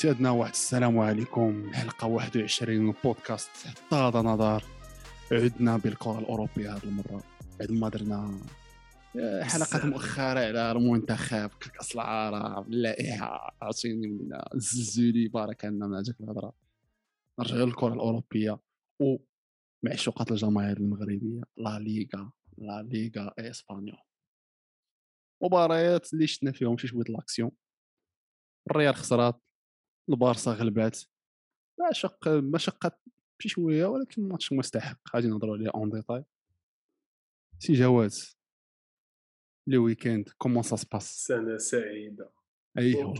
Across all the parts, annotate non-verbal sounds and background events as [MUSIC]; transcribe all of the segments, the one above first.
سيادنا واحد السلام عليكم. حلقة 21 من بودكاست طاد نظر. عدنا بالكره الأوروبية هذه المرة. بعد ما درنا آه، حلقات مؤخرة على المنتخب. كاس العالم اللائحه عرفتيني من الزلزولي. بارك عنا من هذيك الهضرة. نرجعوا للكرة الأوروبية. ومعشوقات الجماهير المغربية لا ليغا لا ليغا اسبانيول مباريات اللي شفنا فيهم شي شوية l'action. الريال خسرات. البارسا غلبات ما شق ما شقت بشي شوية ولكن ماتش مستحق غادي نهضروا عليه en détail سي جواد le week-end comment ça se passe؟ سنة سعيدة. ايوا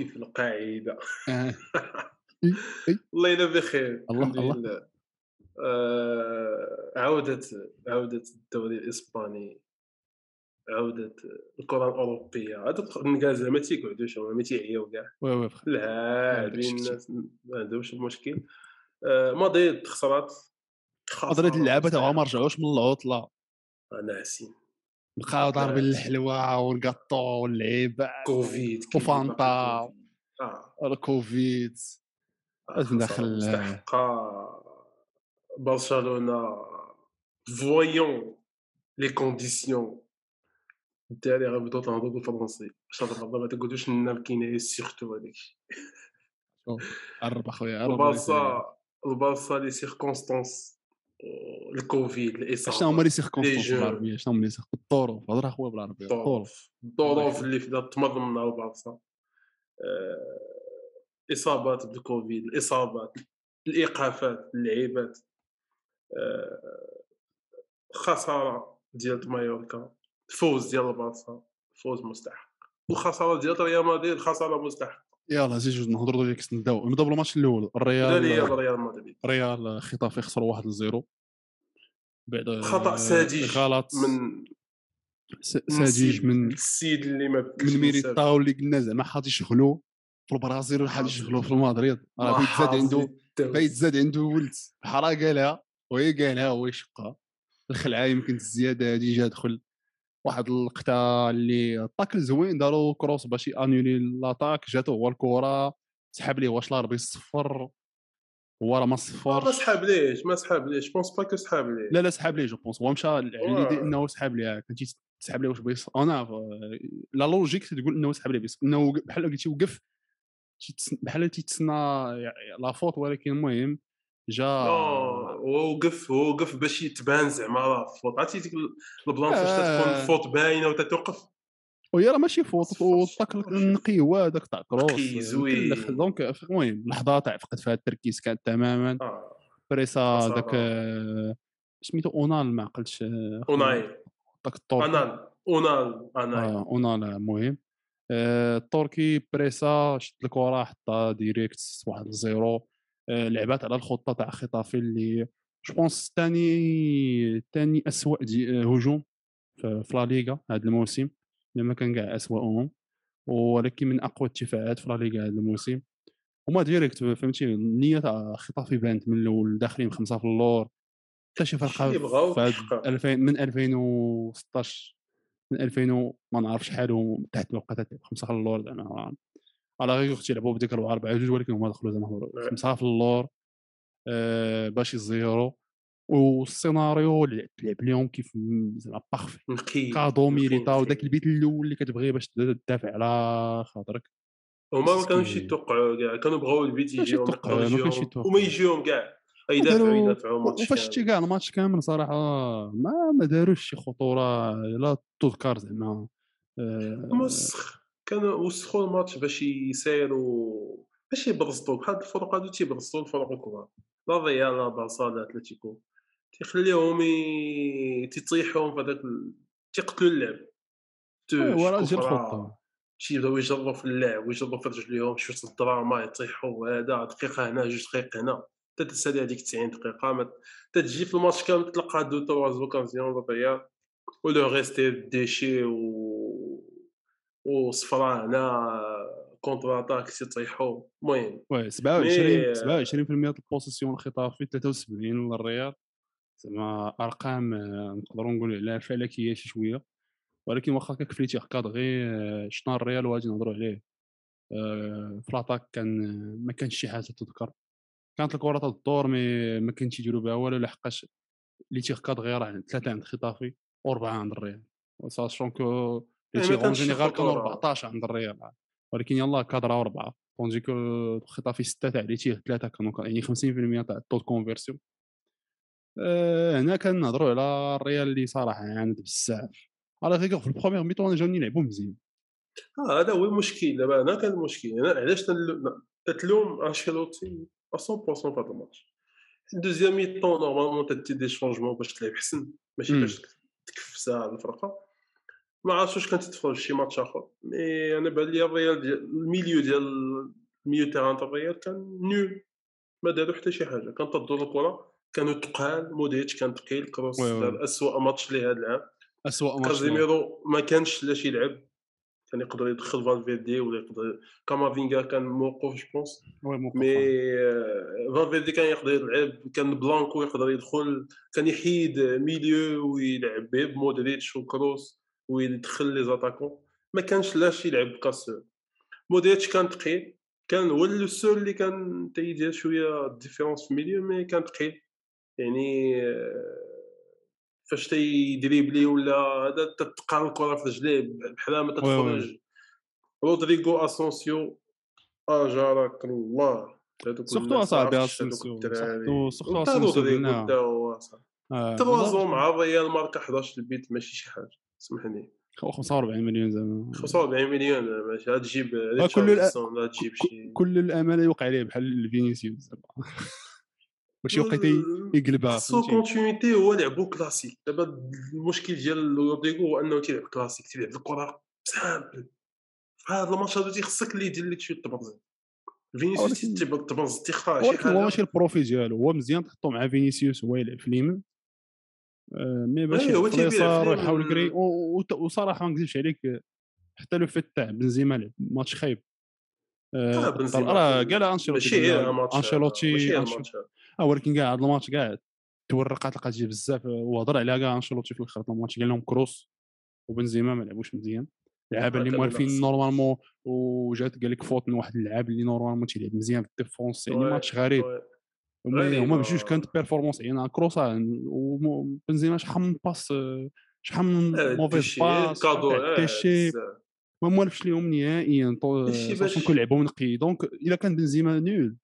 آه. [LAUGHS] إي، إي. الله يلا بخير الحمد. لله. آه، عودة عودة الدوري الإسباني عودة الكرة الأوروبية. هذوك النقاز زعما تيقعدوش هما ما تيعياو كاع. oui oui لا. الناس ما عندهمش المشكل. آه، مدريد خسرات مدريد اللعابه تاعها ما رجعوش من العطلة. ناعسين بقاو ضاربين. الحلوى والكاطو واللعيبه كوفيد وفانتا. كوفيد. آه. الكوفيد. خسارة داخل- مستحقة. برشلونة. voyons les conditions الدراري غيبداو تنهضروا بالفرنسي باش المره ما تقولوش لنا الكينايه surtout الشيء قرب أخويا البارسا البارسا les circonstances الكوفيد الاصابه شنو هما les circonstances. بالعربيه شنو هما les circonstances الظروف هضر أخويا بالعربية. الظروف. الظروف. اللي بدات تمر من البارسا. آه، إصابات بالكوفيد الإصابات الإيقافات اللعيبات. آه، خسارة ديال مايوركا. الفوز ديال البارسا فوز مستحق. والخساره ديال ريال مدريد خسارة مستحق. يلا زيد نهضروا ديك نبداو. نبداو بالماتش الأول. الريال ريال مدريد. ريال خطافي خسروا 1 0 بعد خطأ ساذج غلط. من ساذج من السيد اللي ما من ميليتاو اللي قلنا زعما حاط يشغلو في البرازيل وحاط يشغلو في المدريد راه بغيت زاد عنده بغيت زاد عنده ولد. بحال قالها وهي قالها هو يشقها الخلعة يمكن الزيادة هادي جا دخل. واحد اللقطه اللي ال tacle زوين داروا كروس باش ي annuler l'attaque جاتو هو الكرة سحب ليه واش لاربي صفر هو راه ما ما صفرش. سحاب ليش؟ ما سحاب ليش؟ pense pas que سحاب ليه لا لا سحب ليه je pense هو مشى على l'idée. إنه سحب ليه كنتي تسحب ليه واش بغي يص- أنا ف- la logique تقول إنه سحب ليه إنه بحال قلتي وقف بحال تيتسنى la faute ولكن المهم جا هو وقف هو وقف باش يتبان زعما راه faute عرفتي ديك ال plan فاش آه. تكون ال faute باينة وتتوقف وهي راه ماشي faute صفر. النقي هو هذاك تاع كروس نقي، زوين. donc المهم لحظه تاع فقد فيها التركيز كانت تماما آه. بريسا. ذاك آه، سميتو أونال ما عقلتش آه، اوناي داك الطور أنال أونال اناي آه أونال المهم آه، التركي بريسا شد الكره حطها direct واحد ال zéro آه، لعبات على الخطة تاع خطافي اللي je pense ثاني ثاني اسوء آه، هجوم في لا ليغا هذا الموسم. لما كان كاع اسوأهم ولكن من أقوى الدفاعات في لا ليغا هذا الموسم. هما direct فهمتي؟ النية تاع خطافي بانت من الأول داخلين خمسة في اللور. حتى شي فرقه اللي بغاو في هاد تحقق. 2000 من 2016 من 2000 و- ما نعرف شحال تحت الوقت خمسة في اللور زعما على غير وقت يلعبوا بديك 4 4 جوج ولكن هما دخلوا زعما. خمسه في اللور آه، باش يزيرو والسيناريو اللي تلعب لهم كيف زعما parfait نقي cadeau نقي، ميليتاو نقي. داك البيت الأول اللي كتبغي باش تدافع على خاطرك هما ما كانوش. يتوقعوا كاع كانوا بغاو البيت يجيهم. وما يجيهم كاع يدافعوا يدافعوا وفاش شتي. كاع الماتش كامل صراحة ما ما داروش شي خطورة لا تذكر زعما آه، مسخ كانوا وسخوا الماتش باش يسايروا باش يبرزطوا بحال الفرق هادو تيبرزطوا الفرق الكبار لا ريال لا بارسا لا أتلتيكو تيخليهم. تيطيحهم في هذاك. تيقتلوا اللعب هو كفرة. الخطة تيبداو يجربوا في اللعب ويجربوا في رجليهم شوية الدراما يطيحوا هذا دقيقة هنا جوج دقائق هنا حتى تسالي هذيك 90 دقيقة ما تجي في الماتش كامل تلقى دو تروا زوكازيون للريال ولو ريستي ديشي و وصفرا هنا كونتر أتاك تيطيحوا المهم وي 27 مي- 27% البوسيسيون الخطافي 73 للريال زعما أرقام آه، نقدروا نقولوا عليها فلكيه شي شوية. ولكن واخا كفليتي كادغي آه، شطان الريال وغادي نهضروا عليه؟ آه، في لاطاك كان ما كانش شي حاجة تذكر. كانت الكرة تدور مي ما كانش يديروا بها والو لحقاش لي تيغ كادغي راه ثلاثة عند خطافي واربعه عند الريال ساشون كو لي يعني تيغ ما اون كانش شي جينيرال كانوا خطوره 14 عند الريال. ولكن يلاه كادرا أربعة. طونجي كو خطافي ستة تاع لي تيغ ثلاثة كانوا يعني 50% تاع التو كونفيرسيون. آه، هنا كنهضروا على الريال اللي صراحة عاند بزاف. على فيغور في ال première mi-temps جاوني يلعبوا مزيان. آه هذا هو المشكل. دابا هنا كان المشكل. أنا علاش تتلوم أنشيلوتي 100% في هذا الماتش. deuxième mi-temps normalement تدي des changements باش تلعب حسن ماشي. باش تكفسها الفرقة. ما عرفتش واش كنت تتفرج شي ماتش آخر. mais أنا بان لي الريال ديال ال milieu ديال ال milieu تاع الريال كان nul. ما داروا حتى شي حاجة. كانت تدور الكرة كانوا تقال مودريتش كان ثقيل كروس. دار اسوء ماتش ليه هذا العام. اسوء ماتش. كازيميرو ما كانش لاش يلعب كان يقدر يدخل فالفيردي ولا يقدر كامافينغا كان موقوف je pense mais آه، فالفيردي كان يقدر يلعب كان بلانكو يقدر يدخل كان يحيد milieu ويلعب به بمودريتش وكروس. ويدخل les attaquants ما كانش لاش يلعب ب casseur مودريتش كان ثقيل كان هو ال seul اللي كان تيدير شوية différence في ال milieu mais كان ثقيل يعني آه، فاش تيدريبلي ولا هذا تتقع الكرة في رجليه بحال ما. تتفرج رودريغو أسونسيو اجارك الله هذوك سورتو اصاحبي اسونسيو. سورتو اسونسيو رودريغو قلنا تا هو صاحبي. آه، تروازو بزاف. مع الريال ماركا 11 البيت ماشي شي حاجة سمحني هو 45 مليون زعما 45 مليون ماشي. تجيب كل الأ- لا تجيب شي كل الأمل يوقع عليه بحال فينيسيوس زعما [LAUGHS] ماشي وقيت يقلبها فهمتي؟ continuité هو لعبو كلاسيك. دابا المشكل ديال رودريغو هو أنه تيلعب كلاسيك تيلعب الكرة simple في هذا الماتش هذا خصك اللي يدير لك شي طبنز فينيسيوس تيبقى تيخطا شي ولكن هو حاجة. ماشي ال profil ديالو. هو مزيان تحطو مع فينيسيوس هو يلعب في اليمين. mais باش أيوة، يكري و- و- وصراحة ما نكذبش عليك حتى لو فيت تاع بنزيما لعب ماتش خايب. آه، آه، راه قال أنشيلوتي أنشيلوتي. آه ولكن كاع هذا الماتش كاع تورقات لقات جي بزاف. وهضر عليها كاع أنشيلوتي في الآخر. الماتش قال لهم كروس. وبنزيما ما لعبوش مزيان. اللعابه آه، اللي موالفين. normalement. وجات قال لك فوت من واحد اللاعب اللي normalement تيلعب مزيان في ال défense. يعني ماتش غريب. هما هما بجوج. كانت performance يعني كروس وبنزيما شحال من passes شحال من mauvaises passes تيشي. ما موالفش ليهم نهائيا sachant que لعبوا نقي donc إلا كان بنزيما nul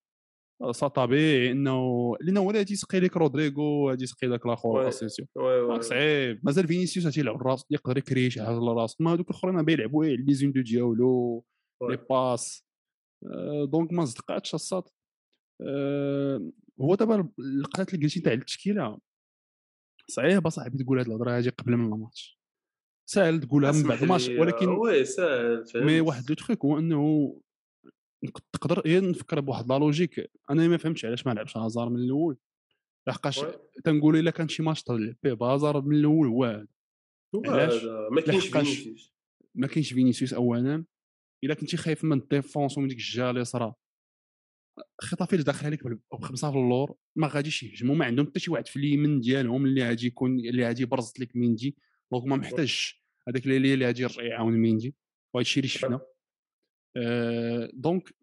ça طبيعي انه لأنه ولا غادي يسقي لك رودريغو غادي يسقي داك الآخر. donc صعيب. مازال فينيسيوس تيلعب الراس يقدر يكري شي حاجة لراسو ما هذوك الأخرين ما بيلعبوا غير les une-deux ديالو oui. les passes donc ما صدقاتش الصاد هو دابا القطات اللي قلتي تاع التشكيلة صعيب اصاحبي تقول هاد الهضرة هادي قبل من الماتش ساهل تقولها من بعد الماتش ولكن oui ساهل mais. واحد le truc هو إنه تقدر غير نفكر بواحد la logique أنا ما فهمتش علاش ما لعبش هازار من الأول لحقاش. تنقول إلا كان شي ماتش تلعب به بهازار من الأول هو هذا. علاش؟ ما كاينش فينيسيوس ما كاينش فينيسيوس اولا إلا كنتي خايف من ال défense ومن ديك الجهه اليسرى خطافي اللي داخل عليك بخمسة في اللور ما غاديش يهجموا ما عندهم حتى شي واحد في اليمين ديالهم اللي غادي يكون اللي غادي يبرز لك ميندي. donc ما محتاجش هذاك اللي اللي غادي يرجع يعاون ميندي. وهذا الشيء اللي شفنا. آه، donc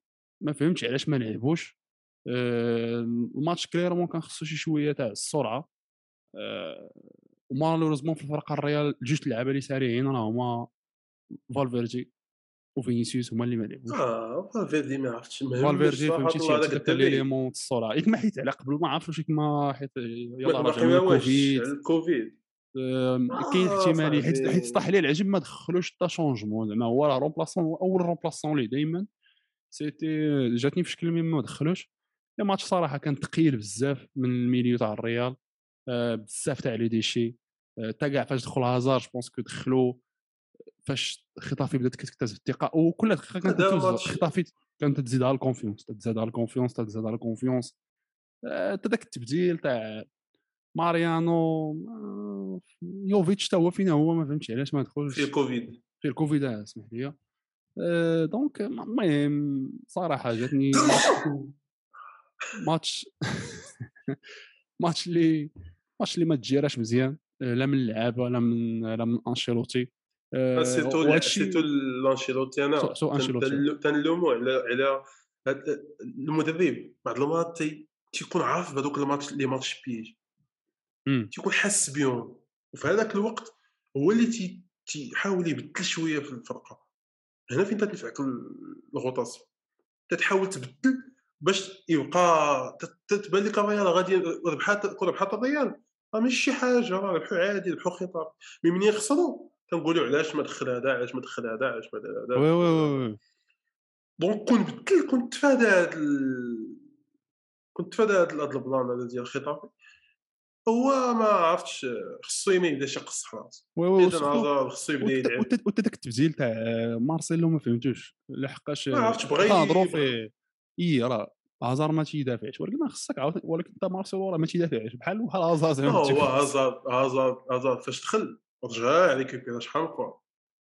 ما فهمتش علاش ما لعبوش. آه، الماتش clairement كان خصو شي شوية تاع السرعة. آه، و malheureusement في الفرقة الريال جوج اللعابه اللي سريعين راه هما فالفيردي وفينيسيوس هما اللي ما لعبوش آه فالفيردي ما عرفتش فالفيردي فهمتي الدري. l'élément السرعه ياك ما حيت على قبل ما عرفتش واش ما حيت يلا ما- رجع ما من واش الكوفيد. الكوفيد آه، كاين احتماليه حيت. حيت طاح ليه العجب ما دخلوش حتى changement زعما هو راه remplaçant أول remplaçant ليه دائما c'était جاتني في شكل ما دخلوش. الماتش صراحة كان ثقيل بزاف من ال milieu تاع الريال. آه، بزاف تاع les déchets. آه، حتى كاع فاش دخل هازار je pense que دخلوا فاش خطافي بدات كتكتسب الثقة وكل دقيقه كانت خطافي كانت تزيدها ال confiance تزيدها ال confiance تزيدها ال confiance حتى داك التبديل تاع ماريانو آه، يوفيتش تا هو فينا هو ما فهمتش علاش ما دخلش. في الكوفيد. في الكوفيد آه، اسمح لي. آه، donc المهم صراحة جاتني ماتش ماتش اللي [LAUGHS] ماتش اللي ما تجيراش مزيان لا من اللعابة لا من لا من أنشيلوتي. surtout surtout لأنشيلوتي أنا تنلومو على على المدرب بعض المرات تي- تيكون عارف بهذوك الماتش les matchs pièges. تيكون حاس بهم وفي هذاك الوقت هو اللي تي تيحاول يبدل شوية في الفرقه هنا فين تنفعك ال- ال rotation تتحاول تبدل باش يبقى تت- تتبان لك الريال. غادي ربحات ربحات الريال. راه ماشي شي حاجة راه ربحوا عادي ربحوا خطاب. mais منين يخسروا تنقولوا علاش ما دخل هذا علاش ما دخل هذا علاش ما دار هذا. oui oui oui oui. donc كون بدل كنت تفادى هاد ال... كنت تفادى هاد ال plan هذا ديال الخطاب هو ما عرفتش خصو ما يبداش يقص راسو oui oui هازارد خصو يبدا يلعب وت داك التبديل تاع مارسيلو ما فهمتوش. لحقاش ما عرفتش بغا كنهضروا ي- فيه إي راه هازار ما تيدافعش ولكن ما خصك عاوتاني ولكن انت مارسيلو راه ما تيدافعش بحال بحال هازار زعما هو هازارد هازارد هازارد فاش دخل. رجع ريكوبيرا شحال من كره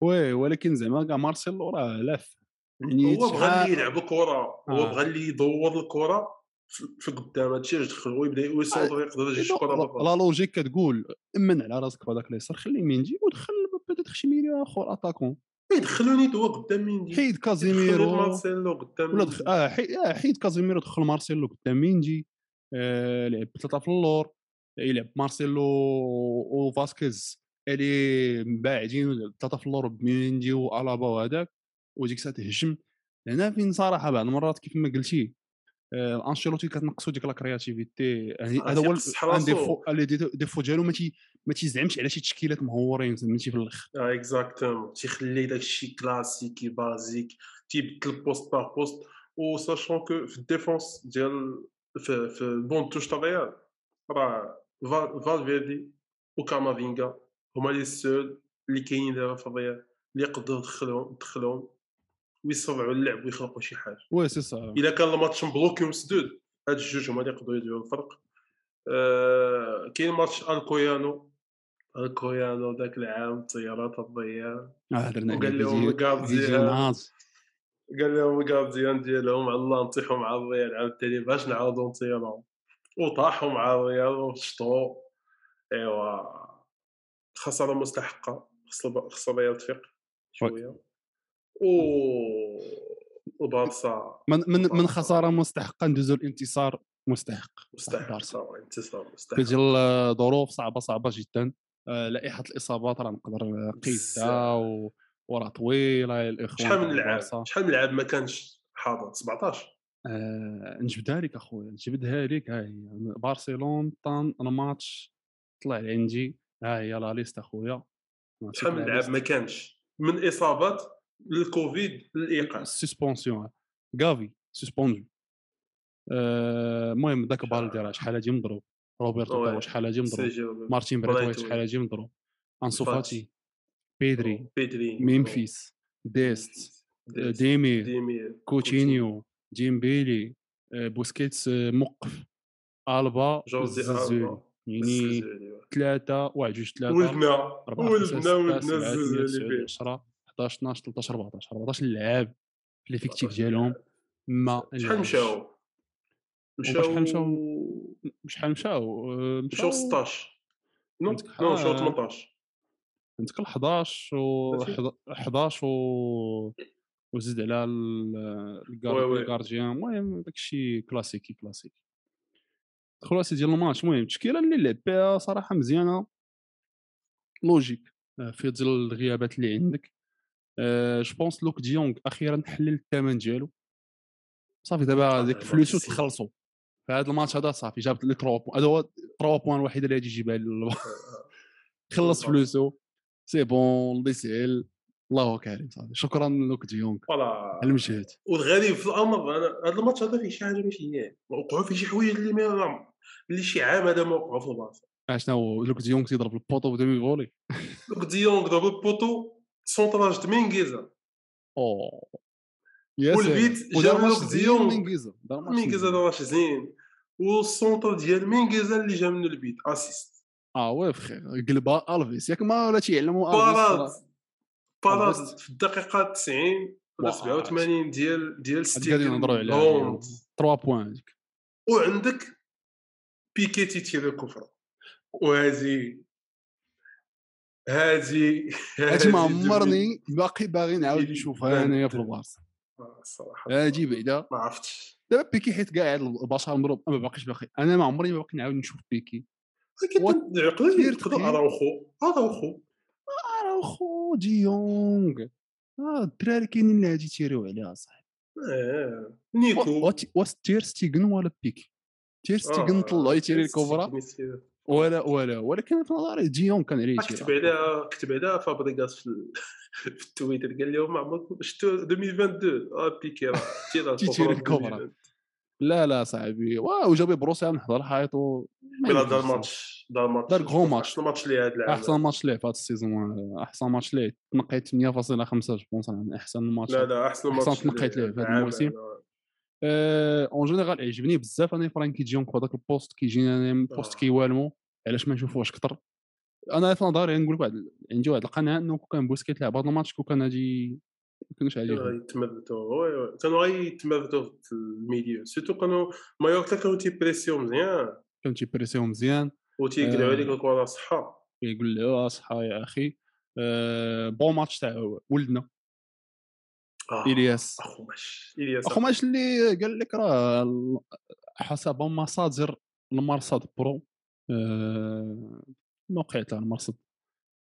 وي ولكن زعما كاع مارسيلو راه لاف. يعني هو بغى شحال- اللي يلعب الكره هو آه. بغى اللي يدور الكرة في في قدام هادشي علاش دخل هو يبدا يسونطر يقدر يجي شي كره برا لا لوجيك كتقول إمن على راسك بهذاك اليسار خلي مينجي ودخل بيتيتر شي ميليو آخر أتاكون. يدخلوني هو قدام ميندي حيد كازيميرو مارسيلو قدام ولا. دخل آه حيد, آه حيد كازيميرو دخل مارسيلو قدام مينجي آه لعب ثلاثة في اللور يلعب مارسيلو وفاسكيز. اللي باعدين ثلاثة في اللور بميندي وألابا وهذاك وديك الساعة تهجم. هنا فين صراحة بعض المرات كيف ما قلتي آه انشيلوتي كتنقصو ديك la créativité. يعني هذا هو راسو. défaut ديالو ما تي ما تيزعمش على شي تشكيلات مهورين فهمتي في الآخر. آه exactement تيخلي داكشي كلاسيكي basique تيبدل poste par poste و sachant que في ال défense ديال في في البون توش تاع الريال راه فال- فالفيردي وكامافينغا هما لي سول اللي كاينين دابا في الريال اللي يقدروا يدخلهم يدخلهم ويصرعوا اللعب ويخلقوا شي حاجة. وي سي سا إلا كان الماتش مبلوكي ومسدود هاد الجوج هما اللي يقدروا يديروا الفرق. آه كاين ماتش الكويانو الكويانو ذاك العام الطيارات الضيان آه، وقال لهم الكارديان قال لهم الكارديان ديالهم على الله نطيحوا مع الريال عاوتاني باش نعاودوا نطيرهم. وطاحوا مع الريال وشطوا. إيوا. خسارة مستحقة خص خص الريال تفيق شوية. و وبارسا من من من خسارة مستحقة ندوزو الانتصار مستحق. مستحق بارسا. انتصار مستحق. كتجي ال- ظروف صعبة صعبة جدا. آه، لائحة الإصابات راه نقدر. قيدها و... وراه طويلة يا الإخوان شحال من لعاب. شحال من لعاب ما كانش حاضر؟ 17 آه نجبدها لك أخويا نجبدها لك ها هي برشلونه طن الماتش طلع عندي ها هي la liste أخويا. شحال من liste. ما كانش. من إصابات للكوفيد للإيقاف. suspension غافي suspendu. آه، المهم ذاك بالدي راه شحال هادي مضروب روبرتو. تاوا شحال هادي مضروب مارتين برايتوايت. شحال هادي مضروب انسو فاتي. بيدري بيدري ميمفيس ديست ديست. ديمير ديمير كوتينيو. ديمبيلي آه، بوسكيتس آه، موقف ألبا جوردي الزلزولي ألبا. يعني. ثلاثة واحد جوج ثلاثة ولدنا ولدنا ولدنا تسعة فيه 10 11 12 13 14 14 لاعب في l'effectif ديالهم ما شحال لعبش. مشاو مشاو شحال مشاو آه، مشاو 16 non مشاو حق. 18 عندك ال 11 و ماشي. 11 و وزيد على. ال gardien المهم داكشي كلاسيكي كلاسيكي خلاص ديال الماتش المهم التشكيله اللي لعب بها صراحة مزيانة. logique آه، في ظل الغيابات اللي عندك. je pense لوك ديونغ أخيرا حلل الثمن ديالو. صافي دابا دابا فلوسو. تخلصوا في هذا الماتش هذا صافي جابت لي 3 points هذا هو 3 points الوحيده اللي غادي يجيبها [LAUGHS] خلص. فلوسو. c'est bon الله يسهل الله كريم صافي. شكرا لوك ديونغ. voilà. على المجهود. والغريب في الأمر هذا الماتش هذا فيه شي حاجة ماشي هي وقعوا فيه شي حوايج اللي ما اللي شي عام هذا ما وقعوا في البلاصه آه، شنو هو؟ لوك ديونغ تيضرب ال poteau بدا يغولي لوك ديونغ ضرب ال poteau centrage مينغيزا. أوه. والبيت. جاب لوك ديونغ. مينغيزا. دار مينغيزا ماتش زين. والسونتر ديال مينغيزا اللي جا منه البيت؟ اسيست آه وي فخير. قلبها ألفيس. ياك ما ولا تيعلموا باراد ألفيس باراد. في الدقيقة 90 ولا واو. 87 ديال ديال ستيفن هوند 3 بوان. وعندك بيكي تيتيري كفر. وهذه هادي هادشي ما هادي عمرني باقي باغي نعاود نشوفها انايا في البارسا آه، الصراحه هادي بعدا ما عرفتش. دابا بيكي حيت كاع البشر مضروب ما باقيش باقي. أنا ما عمري ما باقي نعاود نشوف بيكي. يقدر تخيل. أراوخو. أراوخو. أراوخو ديونغ آه الدراري كاينين اللي غادي تيريو عليها صاحبي. آه. نيكو. واش تير ستيغن ولا بيكي. تير آه، تير ستيغن يتيري. ولا ولا ولكن في نظري ديونغ كان عليه كتب يتيري عليها كتب عليها فابريغاس في, [LAUGHS] في التويتر. قال لهم عمركم شفتوا 2022 آه بيكي راه. [LAUGHS] الكبرى. 2022. لا لا صاحبي. واو جاب بروسيا نحضر الحيط و ما بلا دار. ماتش دار ماتش. دار gros match. أحسن ماتش ليه هذا العام. أحسن ماتش ليه في هذا ال saison. أحسن ماتش ليه. تنقيت 8.5 je pense من أحسن ماتش. لا لا أحسن ماتش تنقيت ليه في هذا العام الموسم. en général عجبني بزاف أنا فرانكي ديونغ في هذاك ال poste كيجيني أنا poste آه. كيوالمو علاش ما نشوفوش أكثر أنا في نظري نقول لك واحد عندي واحد القناعة إنه كون كان بوسكيت لعب هذا الماتش كون كان غادي ما كانوش كانوا oui oui كانوا غيتمردوا في ال milieu surtout كانوا مايوركا كانوا تيبريسيو مزيان كان تيبريسيو مزيان وتيقلعوا آه. عليك الكرة صحة كيقول له اصحى يا أخي آه، bon match تاع ولدنا آه. إلياس. أخوماش إلياس أخوماش اللي قال لك راه حسب مصادر المرصد برو آه، موقع تاع المرصد.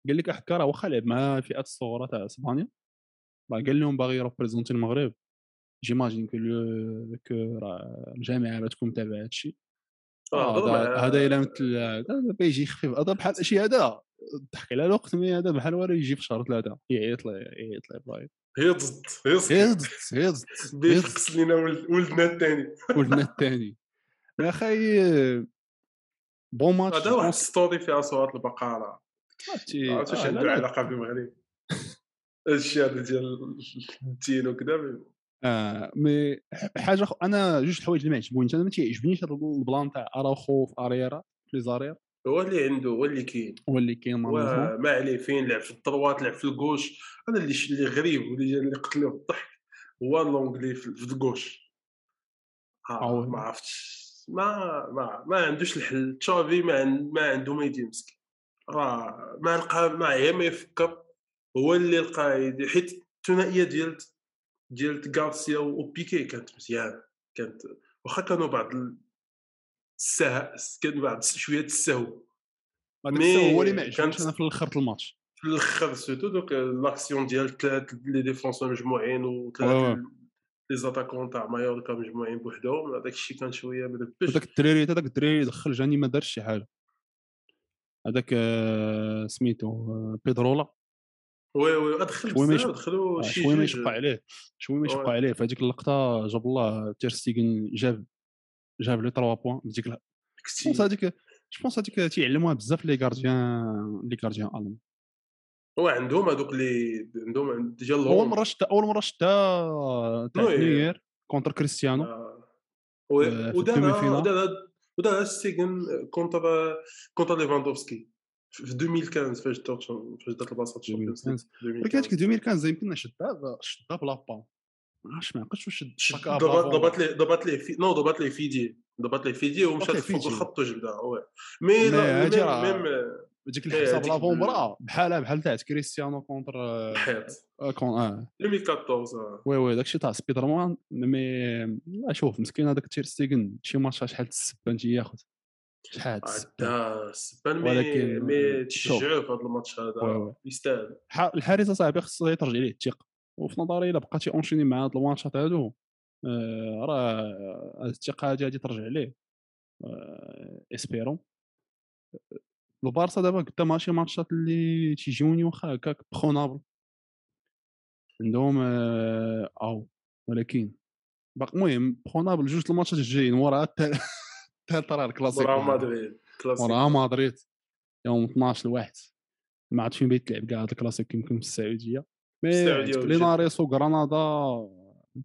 قال لك احكا راه واخا لعب مع الفئات الصغرى تاع إسبانيا. راه قال لهم باغي يريبريزونتي المغرب. j'imagine que que راه الجامعة ما تكون متابعة هذا الشيء. آه، هذا إلا مثل بيجي خفيف هذا بحال شي هذا ضحك على الوقت mais هذا بحال والو يجي في شهر ثلاثة. يعيط يعيط لي هي ضد هي ضد هزت هزت باش هزت. قص لينا ولد- ولدنا الثاني ولدنا الثاني يا أخي bon match هذا واحد story فيها صورات البقره عرفتي عرفت واش عنده لا. علاقه بالمغرب الشيء هذا ديال الدين وكذا آه mais حاجة. أنا جوج الحوايج اللي ما عجبونيش أنا ما تيعجبنيش ال plan تاع اراوخو في arrière في les arrières هو اللي عنده هو اللي كاين. هو اللي كاين وما عليه فين لعب في ال droite لعب في ال gauche أنا اللي ش- اللي غريب واللي اللي قتلوه بالضحك هو لونجلي في الكوش آه،. ما عرفتش. ما ما ما عندوش الحل. تشافي ما, عن- ما عنده ما يدير مسكين. راه ما لقى ما عيا ما يفكر. هو اللي لقى حيت الثنائية ديال ديال غارسيا وبيكي كانت مزيانة. كانت واخا كانوا بعض ال- السه كان بعض شوية السهو. هذاك mais هو اللي ما عجبنيش أنا في الآخر الماتش. في الآخر surtout دوك l'action ديال ثلاث les défenseurs مجموعين وثلاث. les attaquants تاع مايوركا مجموعين بوحدهم هذاك الشيء كان شوية مدبش هذاك الدراري هذاك الدراري دخل جاني ما دارش شي حاجة. هذاك آه، سميتو آه، بيدرولا. oui oui ادخل شوي ما بزاف دخلوا آه، شي شوية ما جوج. يشق عليه. شوية ما يشق oui. عليه. في هذيك اللقطة جاب الله تيرستيغن جاب جاب لي 3 points ديك je كتي- pense هذيك je pense هذيك تيعلموها بزاف les gardiens les gardiens allemands هو عندهم هذوك اللي عندهم ديال أول مرة شتا أول مرة شتا تاع contre كريستيانو ودارها. ودارها ودارها ستيغن contre contre ليفاندوفسكي في 2015 فاش دار فاش دارت البلاصه 2015. ولكن هذيك 2015 يمكن شدها شدها بلا با ما عرفتش ما عقلتش واش بلا ضربات لي ضربات لي في نو ضربات لي فيدي ضربات لي فيدي ومشات فوق. الخط وجبدها وي مي ميم ديك إيه، الحساب هذيك لافون ال- برا بحالها بحال تاع كريستيانو كونتر آه، الحيط آه، كون آه. 2014 آه. وي وي داكشي تاع سبيدر مان مي شوف مسكين هذاك تير ستيغن شي ماتش شحال السبان تياخذ شحال السبان عدا السبان؟ مي ولكن- مي. تشجعوه في هذا الماتش هذا. يستاهل. الحارس صاحبي خصو ترجع ليه الثقة. وفي نظري إلا بقيتي أونشيني مع هاد الماتشات هادو آه، راه الثقة هادي غادي ترجع ليه آه، اسبيرون البارسا دابا قدام ماشي ماتشات اللي تيجيوني واخا هكاك بخونابل. عندهم آه، أو ولكن. باقي المهم بخونابل جوج الماتشات الجايين وراها الثالث [LAUGHS] راه الكلاسيك راه مدريد وراها مدريد يوم 12 الواحد ما عرفتش فين بغيت تلعب كاع هاد الكلاسيك يمكن في السعودية. mais. ليناريس وغرناطه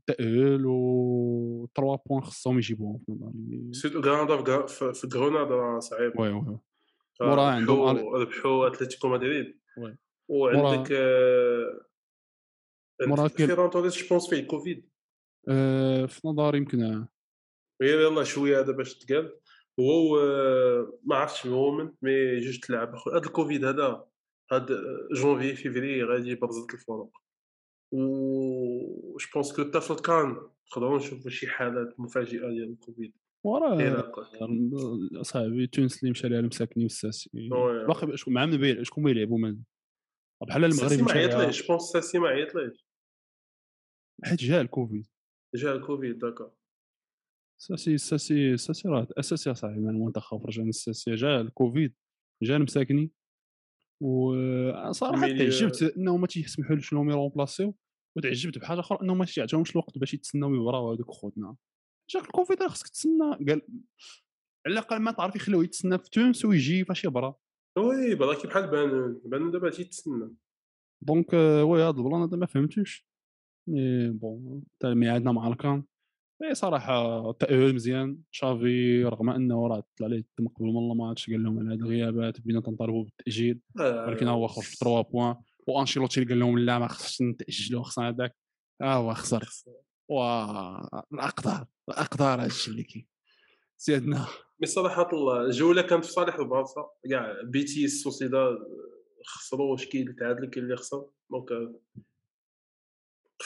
تاهل و 3 points خصهم يجيبوهم في غرناطه في غر- في- في غرناطه صعيب oui oui وراه عندهم ربحوا اتلتيكو مدريد. وعندك كاين- فيران توريس je pense فيه كوفيد آه، في نظري يمكن. غير يلاه شوية هذا باش تقال. هو ما عرفتش هو من mais جوج تلعب هذا الكوفيد هذا هاد janvier février غادي يبرزط الفروق و je pense que حتى في الكان نقدروا نشوفوا شي حالات مفاجئه ديال الكوفيد وراه صاحبي تونس اللي مشى لها المساكني والساسي باقي شكون مع من شكون ما يلعبوا من بحال المغرب ما عيطليش je pense الساسي ما عيطليش حيت جا الكوفيد جا الكوفيد داكا الساسي الساسي الساسي راه الاساسي صاحبي من المنتخب رجع من الساسي جا الكوفيد جا المساكني وصراحة تعجبت انهم ما تيسمحولوش انهم يرومبلاسيو وتعجبت بحاجة أخرى انهم ما تيعطيهمش الوقت باش يتسناو يبراو هذوك خوتنا. جاك الكوفيد راه خصك تسنى قال على الأقل ما تعرف يخلوه يتسنى في تونس ويجي فاش يبرا. oui بلاكي بحال بانون بانون دابا تيتسنى. donc oui هذا ال plan هذا ما فهمتوش. mais bon حتى الميعادنا مع الكان اي صراحة تاهل مزيان. تشافي رغم أنه راه طلع ليه الدم قبل من الماتش قال لهم على هذه الغيابات بدينا تنطالبوا بالتأجيل ولكن هو خرج في 3 points. وأنشيلوتي قال لهم لا ما خصش نتأجلوا خصنا هذاك. ها هو خسر. و الأقدار الأقدار هادشي اللي كاين. سيدنا mais صراحة الجولة كانت في صالح البارسا كاع بيتيس سوسيداد خسروا شكيل تعادل كاين اللي خسر. donc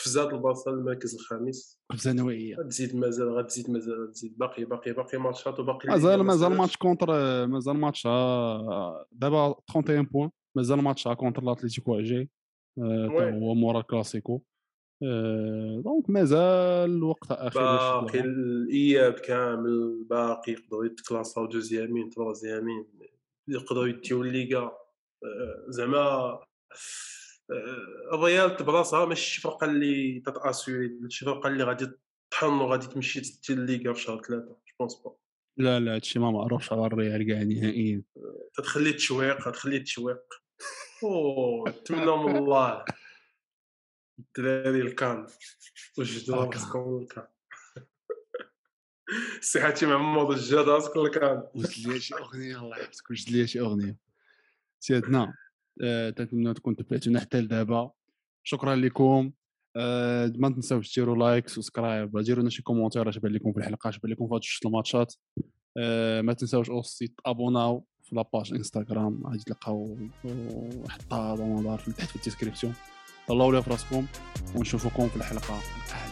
قفزات البارسا للمركز الخامس. قفزه نوعية. غتزيد مازال غتزيد مازال غتزيد باقي باقي باقي ماتشات وباقي مازال ما مازال سالاتش. ماتش contre مازال ماتش آه، دابا 31 points. مازال ماتش contre آه، تا oui. هو مورا الكلاسيكو آه، donc مازال الوقت اخر باقي. الإياب كامل. باقي يقدروا يتكلاساو deuxième troisième يقدروا يديو الليغا. آه، زعما آه، الريال براسها ماشي شي فرقة اللي تت assurer شي فرقة اللي غادي تطحن وغادي تمشي تدي الليغا في شهر ثلاثة je pense با لا لا هادشي ما معروفش على الريال كاع نهائيا. تتخلي التشويق تخلي التشويق أوه نتمنى من الله. الدراري الكان. وجدوا آه،. راسكم الكان؟ [LAUGHS] صحتي محمود وجد راسك الكان؟ وجد لي شي أغنية؟ الله يحفظك وجد لي شي أغنية؟ سيدنا آه، تنتمنى تكون تبعتونا حتى لدابا. شكرا لكم. آه، ما تنساوش ديروا like subscribe ديروا لنا شي commentaire اش بان لكم في الحلقة اش بان لكم في هاد الماتشات. آه، ما تنساوش aussi تابوناو في la page إنستغرام. غادي تلقاو ضمانات في تحت في ال description. طلعوا لي في راسكم ونشوفكم في الحلقة القادمه